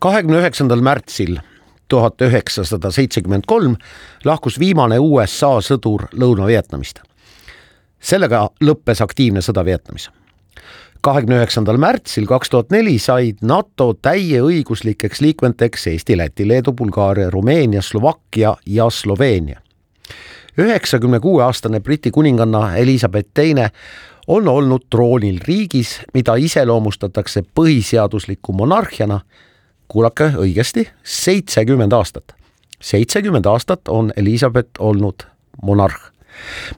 kahekümne üheksandal märtsil tuhat üheksasada seitsekümmend kolm lahkus viimane USA sõdur Lõuna-Vietnamist. sellega lõppes aktiivne sõda Vietnamis. kahekümne üheksandal märtsil kaks tuhat neli said NATO täieõiguslikeks liikmeteks Eesti, Läti, Leedu, Bulgaaria, Rumeenia, Slovakkia ja Sloveenia. üheksakümne kuue aastane Briti kuninganna Elizabeth Teine on olnud troonil riigis, mida iseloomustatakse põhiseadusliku monarhiana kuulake õigesti, seitsekümmend aastat. seitsekümmend aastat on Elizabeth olnud monarh.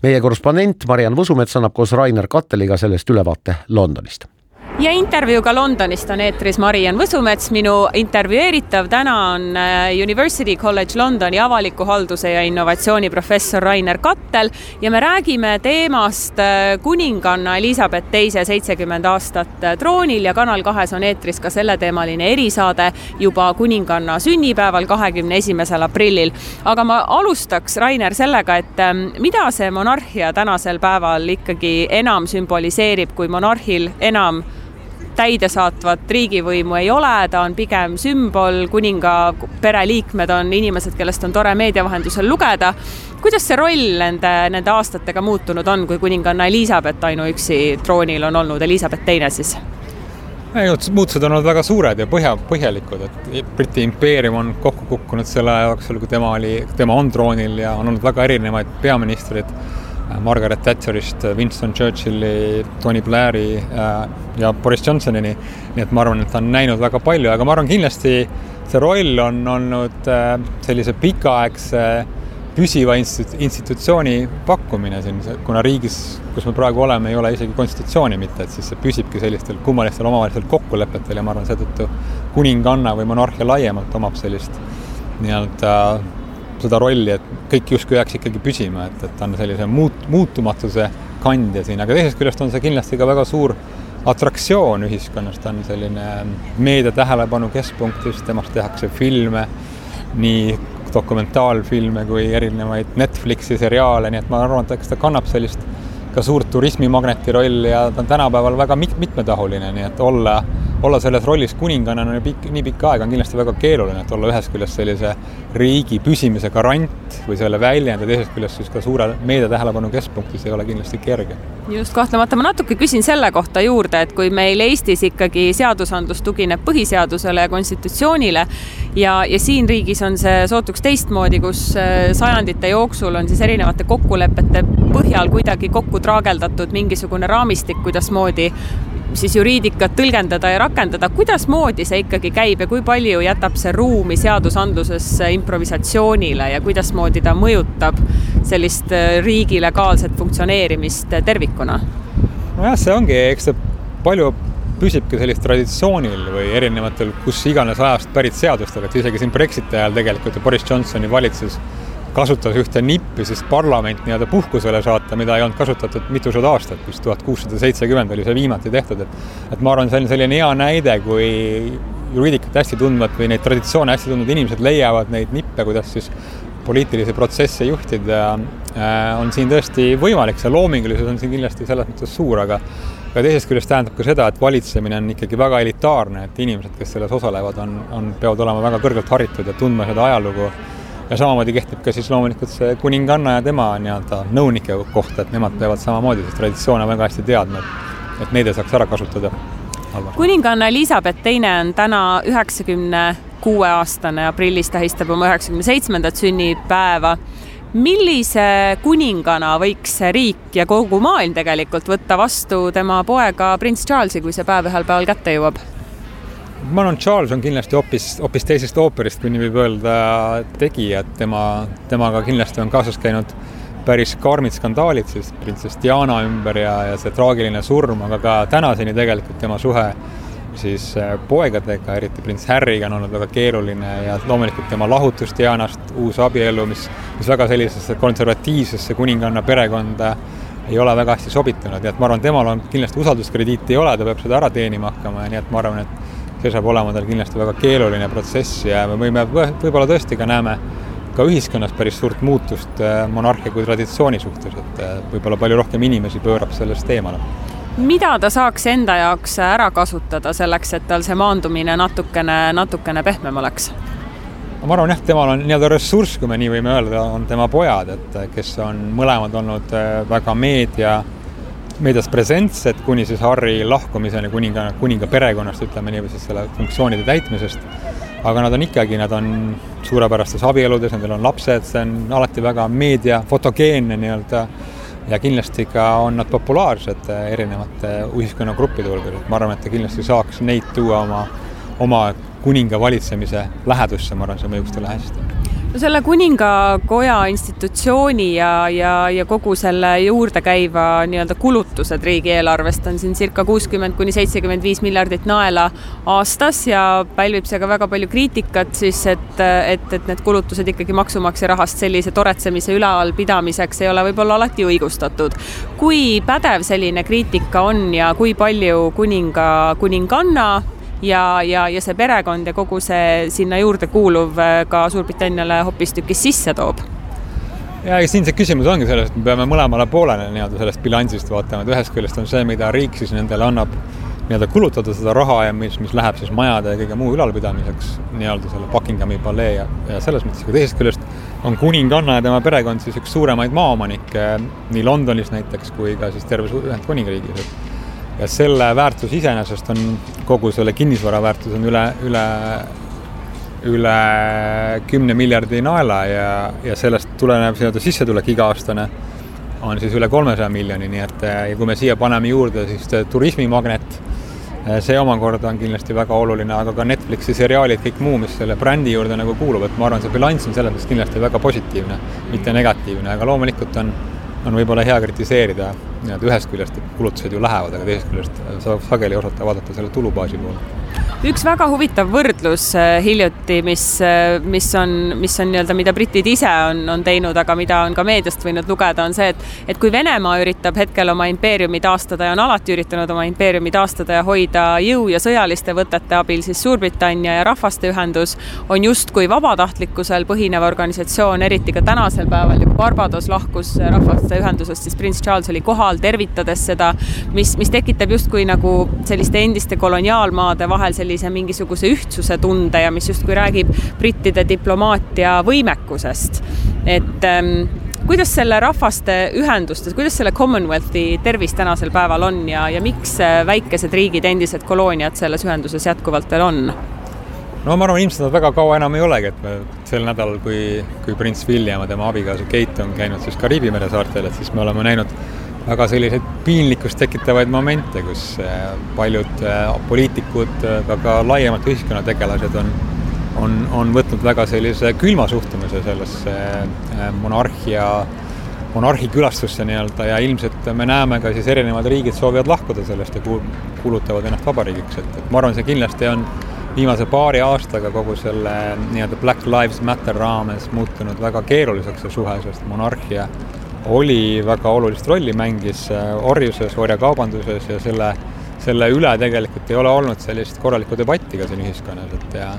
meie korrespondent Mariann Võsumets annab koos Rainer Katteliga sellest ülevaate Londonist ja intervjuuga Londonist on eetris Mariann Võsumets, minu intervjueeritav täna on äh, University College Londoni avaliku halduse ja innovatsiooni professor Rainer Kattel ja me räägime teemast äh, kuninganna Elizabeth teise seitsekümmend aastat äh, troonil ja Kanal kahes on eetris ka selleteemaline erisaade juba kuninganna sünnipäeval, kahekümne esimesel aprillil. aga ma alustaks, Rainer, sellega, et ähm, mida see monarhia tänasel päeval ikkagi enam sümboliseerib, kui monarhil enam täidesaatvat riigivõimu ei ole, ta on pigem sümbol, kuninga pereliikmed on inimesed, kellest on tore meedia vahendusel lugeda. kuidas see roll nende, nende aastatega muutunud on, kui kuninganna Elizabeth ainuüksi troonil on olnud, Elizabeth teine siis? muutused on olnud väga suured ja põhja, põhjalikud, et Briti impeerium on kokku kukkunud selle aja jooksul, kui tema oli, tema on troonil ja on olnud väga erinevaid peaministreid Margaret Thatcherist Winston Churchilli, Tony Blairi äh, ja Boris Johnsonini. nii et ma arvan, et ta on näinud väga palju, aga ma arvan kindlasti see roll on olnud äh, sellise pikaaegse püsiva institutsiooni pakkumine siin, kuna riigis, kus me praegu oleme, ei ole isegi konstitutsiooni mitte, et siis see püsibki sellistel kummalistel omavahelistel kokkulepetel ja ma arvan, seetõttu kuninganna või monarhia laiemalt omab sellist nii-öelda seda rolli, et kõik justkui jääks ikkagi püsima, et, et ta on sellise muut-, muutumatuse kandja siin, aga teisest küljest on see kindlasti ka väga suur atraktsioon ühiskonnas, ta on selline meedia tähelepanu keskpunktis, temast tehakse filme, nii dokumentaalfilme kui erinevaid Netflixi seriaale, nii et ma arvan, et eks ta kannab sellist ka suurt turismimagneti rolli ja ta on tänapäeval väga mit-, mitmetahuline, nii et olla olla selles rollis kuninganna no, pikk, nii pikka aega on kindlasti väga keeruline, et olla ühest küljest sellise riigi püsimise garant või selle väljend ja teisest küljest siis ka suure meedia tähelepanu keskpunktis ei ole kindlasti kerge. just, kahtlemata ma natuke küsin selle kohta juurde, et kui meil Eestis ikkagi seadusandlus tugineb põhiseadusele ja konstitutsioonile ja, ja siin riigis on see sootuks teistmoodi, kus äh, sajandite jooksul on siis erinevate kokkulepete põhjal kuidagi kokku traageldatud mingisugune raamistik, kuidasmoodi siis juriidikat tõlgendada ja rakendada, kuidasmoodi see ikkagi käib ja kui palju jätab see ruumi seadusandluses improvisatsioonile ja kuidasmoodi ta mõjutab sellist äh, riigi legaalset funktsioneerimist tervikuna? nojah, see ongi, eks see palju püsibki sellist traditsioonil või erinevatel kus iganes ajast pärit seadustel, et isegi siin Brexiti ajal tegelikult ju Boris Johnsoni valitsus kasutas ühte nippi siis parlament nii-öelda puhkusele saata, mida ei olnud kasutatud mitusada aastat, vist tuhat kuussada seitsekümmend oli see viimati tehtud, et et ma arvan, see on selline hea näide, kui juriidikat hästi tundvad või neid traditsioone hästi tundvad inimesed leiavad neid nippe, kuidas siis poliitilisi protsesse juhtida, äh, on siin tõesti võimalik, see loomingulisus on siin kindlasti selles mõttes suur, aga aga teisest küljest tähendab ka seda, et valitsemine on ikkagi väga elitaarne, et inimesed, kes selles osalevad, on, on, peavad olema väga kõrgelt haritud ja tundma seda ajalugu ja samamoodi kehtib ka siis loomulikult see kuninganna ja tema nii-öelda nõunike kohta, et nemad peavad samamoodi siis traditsioone väga hästi teadma, et neid ei saaks ära kasutada. kuninganna Elizabeth teine on täna üheksakümne kuue aastane, aprillis tähistab oma üheksakümne seitsmendat sünnipäeva millise kuningana võiks riik ja kogu maailm tegelikult võtta vastu tema poega prints Charlesi, kui see päev ühel päeval kätte jõuab? Ma arvan, Charles on kindlasti hoopis, hoopis teisest ooperist, kui nii võib öelda, tegija, et tema, temaga kindlasti on kaasas käinud päris karmid skandaalid siis printsess Diana ümber ja, ja see traagiline surm, aga ka tänaseni tegelikult tema suhe siis äh, poegadega, eriti prints Harryga on olnud väga keeruline ja loomulikult tema lahutus Dianast, uus abielu, mis, mis väga sellisesse konservatiivsesse kuninganna perekonda ei ole väga hästi sobitunud, nii et ma arvan, temal on kindlasti usalduskrediiti ei ole, ta peab seda ära teenima hakkama ja nii et ma arvan, et see saab olema tal kindlasti väga keeruline protsess ja me võime, võib-olla tõesti ka näeme ka ühiskonnas päris suurt muutust äh, monarhia kui traditsiooni suhtes, et äh, võib-olla palju rohkem inimesi pöörab sellest eemale mida ta saaks enda jaoks ära kasutada selleks, et tal see maandumine natukene, natukene pehmem oleks? ma arvan jah, temal on nii-öelda ressurss, kui me nii võime öelda, on tema pojad, et kes on mõlemad olnud äh, väga meedia, meedias presentsed kuni siis Harry lahkumiseni kuninga, kuninga perekonnast, ütleme niiviisi, selle funktsioonide täitmisest. aga nad on ikkagi, nad on suurepärastes abieludes, nendel on lapsed, see on alati väga meedia, fotogeenne nii-öelda. Ja kindlasti ka on nad populaarsed erinevate ühiskonnagruppide hulgas, et ma arvan, et ta kindlasti saaks neid tuua oma, oma kuninga valitsemise lähedusse, ma arvan, see mõjuks talle hästi no selle kuningakoja institutsiooni ja, ja, ja kogu selle juurde käiva nii-öelda kulutused riigieelarvest on siin circa kuuskümmend kuni seitsekümmend viis miljardit naela aastas ja pälvib see ka väga palju kriitikat siis, et, et, et need kulutused ikkagi maksumaksja rahast sellise toretsemise ülalpidamiseks ei ole võib-olla alati õigustatud. kui pädev selline kriitika on ja kui palju kuninga, kuninganna ja, ja, ja see perekond ja kogu see sinna juurde kuuluv äh, ka Suurbritanniale hoopistükkis sisse toob. Ja ega siin see küsimus ongi selles, et me peame mõlemale poolele nii-öelda sellest bilansist vaatama, et ühest küljest on see, mida riik siis nendele annab nii-öelda kulutada seda raha ja mis, mis läheb siis majade ja kõige muu ülalpidamiseks nii-öelda selle Buckinghami palee ja, ja selles mõttes, aga teisest küljest on kuninganna ja tema perekond siis üks suuremaid maaomanikke nii Londonis näiteks kui ka siis terves Ühendkuningriigis, et ja selle väärtus iseenesest on, kogu selle kinnisvara väärtus on üle, üle, üle kümne miljardi naela ja, ja sellest tulenev nii-öelda sissetulek iga-aastane on siis üle kolmesaja miljoni, nii et ja kui me siia paneme juurde siis turismimagnet, see omakorda on kindlasti väga oluline, aga ka Netflixi seriaalid, kõik muu, mis selle brändi juurde nagu kuulub, et ma arvan, see bilanss on selles mõttes kindlasti väga positiivne, mitte negatiivne, aga loomulikult on on võib-olla hea kritiseerida nii-öelda ühest küljest, et kulutused ju lähevad, aga teisest küljest sageli osata vaadata selle tulubaasi poole üks väga huvitav võrdlus äh, hiljuti, mis, äh, mis on, mis on nii-öelda, mida britid ise on, on teinud, aga mida on ka meediast võinud lugeda, on see, et, et kui Venemaa üritab hetkel oma impeeriumi taastada ja on alati üritanud oma impeeriumi taastada ja hoida jõu ja sõjaliste võtete abil, siis Suurbritannia ja Rahvaste Ühendus on justkui vabatahtlikkusel põhinev organisatsioon, eriti ka tänasel päeval, kui Barbados lahkus Rahvaste Ühendusest, siis prints Charles oli kohal, tervitades seda, mis, mis tekitab justkui nagu selliste endiste koloniaalmaade vahel sellise sellise mingisuguse ühtsuse tunde ja mis justkui räägib brittide diplomaatia võimekusest. et ähm, kuidas selle rahvaste ühendustes, kuidas selle Commonwealthi tervis tänasel päeval on ja, ja miks äh, väikesed riigid, endised kolooniad selles ühenduses jätkuvalt veel on? no ma arvan, ilmselt nad väga kaua enam ei olegi, et me sel nädalal, kui, kui prints William ja tema abikaasa Kate on käinud siis Kariibi mere saartel, et siis me oleme näinud väga selliseid piinlikkust tekitavaid momente, kus äh, paljud äh, poliitikud, aga ka laiemalt ühiskonnategelased on, on, on võtnud väga sellise külma suhtumise sellesse äh, monarhia, monarhi külastusse nii-öelda ja ilmselt me näeme ka siis erinevad riigid soovivad lahkuda sellest ja kuulutavad ennast vabariigiks, et, et ma arvan, see kindlasti on viimase paari aastaga kogu selle nii-öelda Black Lives Matter raames muutunud väga keeruliseks see suhe, sest monarhia oli väga olulist rolli, mängis äh, orjuses, orjakaubanduses ja selle, selle üle tegelikult ei ole olnud sellist korralikku debatti ka siin ühiskonnas, et ja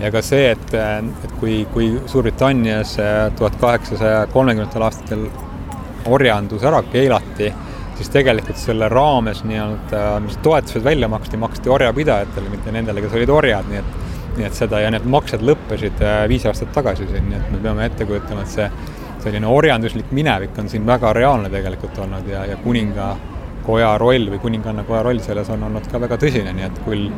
ja ka see, et, et kui, kui Suurbritannias äh, tuhat kaheksasaja kolmekümnendatel aastatel orjandus ära keelati, siis tegelikult selle raames nii-öelda, mis toetused välja maksti, maksti orjapidajatele, mitte nendele, kes olid orjad, nii et nii et seda ja need maksed lõppesid äh, viis aastat tagasi siin, nii et me peame ette kujutama, et see selline orjanduslik minevik on siin väga reaalne tegelikult olnud ja, ja kuningakoja roll või kuningannakoja roll selles on olnud ka väga tõsine, nii et küll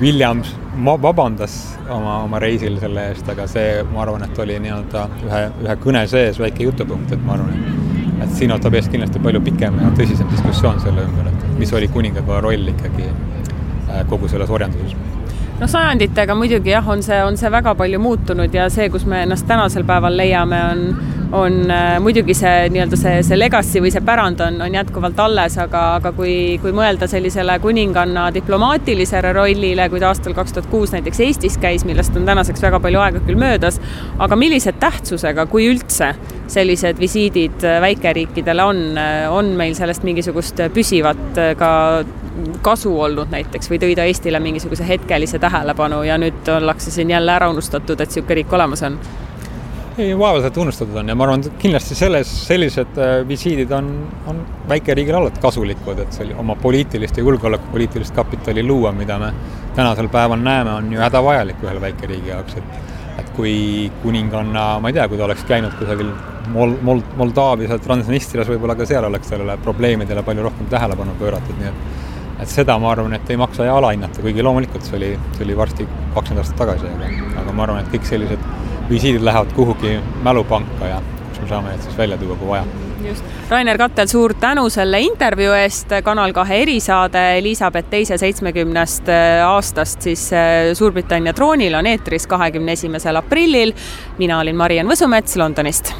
Williams vabandas oma, oma reisil selle eest, aga see, ma arvan, et oli nii-öelda ühe, ühe kõne sees väike jutupunkt, et ma arvan, et siin ootab ees kindlasti palju pikem ja tõsisem diskussioon selle ümber, et mis oli kuningakoja roll ikkagi äh, kogu selles orjanduses. No sajanditega muidugi jah, on see, on see väga palju muutunud ja see, kus me ennast tänasel päeval leiame, on, on äh, muidugi see nii-öelda see, see legacy või see pärand on, on jätkuvalt alles, aga, aga kui, kui mõelda sellisele kuninganna diplomaatilisele rollile, kui ta aastal kaks tuhat kuus näiteks Eestis käis, millest on tänaseks väga palju aega küll möödas, aga millise tähtsusega, kui üldse, sellised visiidid väikeriikidele on, on meil sellest mingisugust püsivat ka kasu olnud näiteks või tõi ta Eestile mingisuguse hetkelise tähelepanu ja nüüd ollakse siin jälle ära unustatud, et niisugune riik olemas on? Ei, vaevalt unustatud on ja ma arvan, et kindlasti selles, sellised äh, visiidid on, on väikeriigile alati kasulikud, et see oma poliitilist ja julgeolekupoliitilist kapitali luua, mida me tänasel päeval näeme, on ju hädavajalik ühele väikeriigi jaoks, et et kui kuninganna, ma ei tea, kui ta oleks käinud kusagil Mol-, Mol-, Moldaavias ja Transnistrias, võib-olla ka seal oleks sellele probleemidele palju rohkem tähelepanu pööratud, nii et et seda ma arvan, et ei maksa alahinnata, kuigi loomulikult see oli, see oli varsti kakskümmend aastat tagasi, aga, aga ma arvan, et kõik sellised visiidid lähevad kuhugi mälupanka ja kus me saame need siis välja tuua, kui vaja just. Rainer Kattel, suur tänu selle intervjuu eest, Kanal kahe erisaade Elizabeth teise seitsmekümnest äh, aastast siis äh, Suurbritannia troonil on eetris kahekümne esimesel aprillil. mina olin Mariann Võsumets Londonist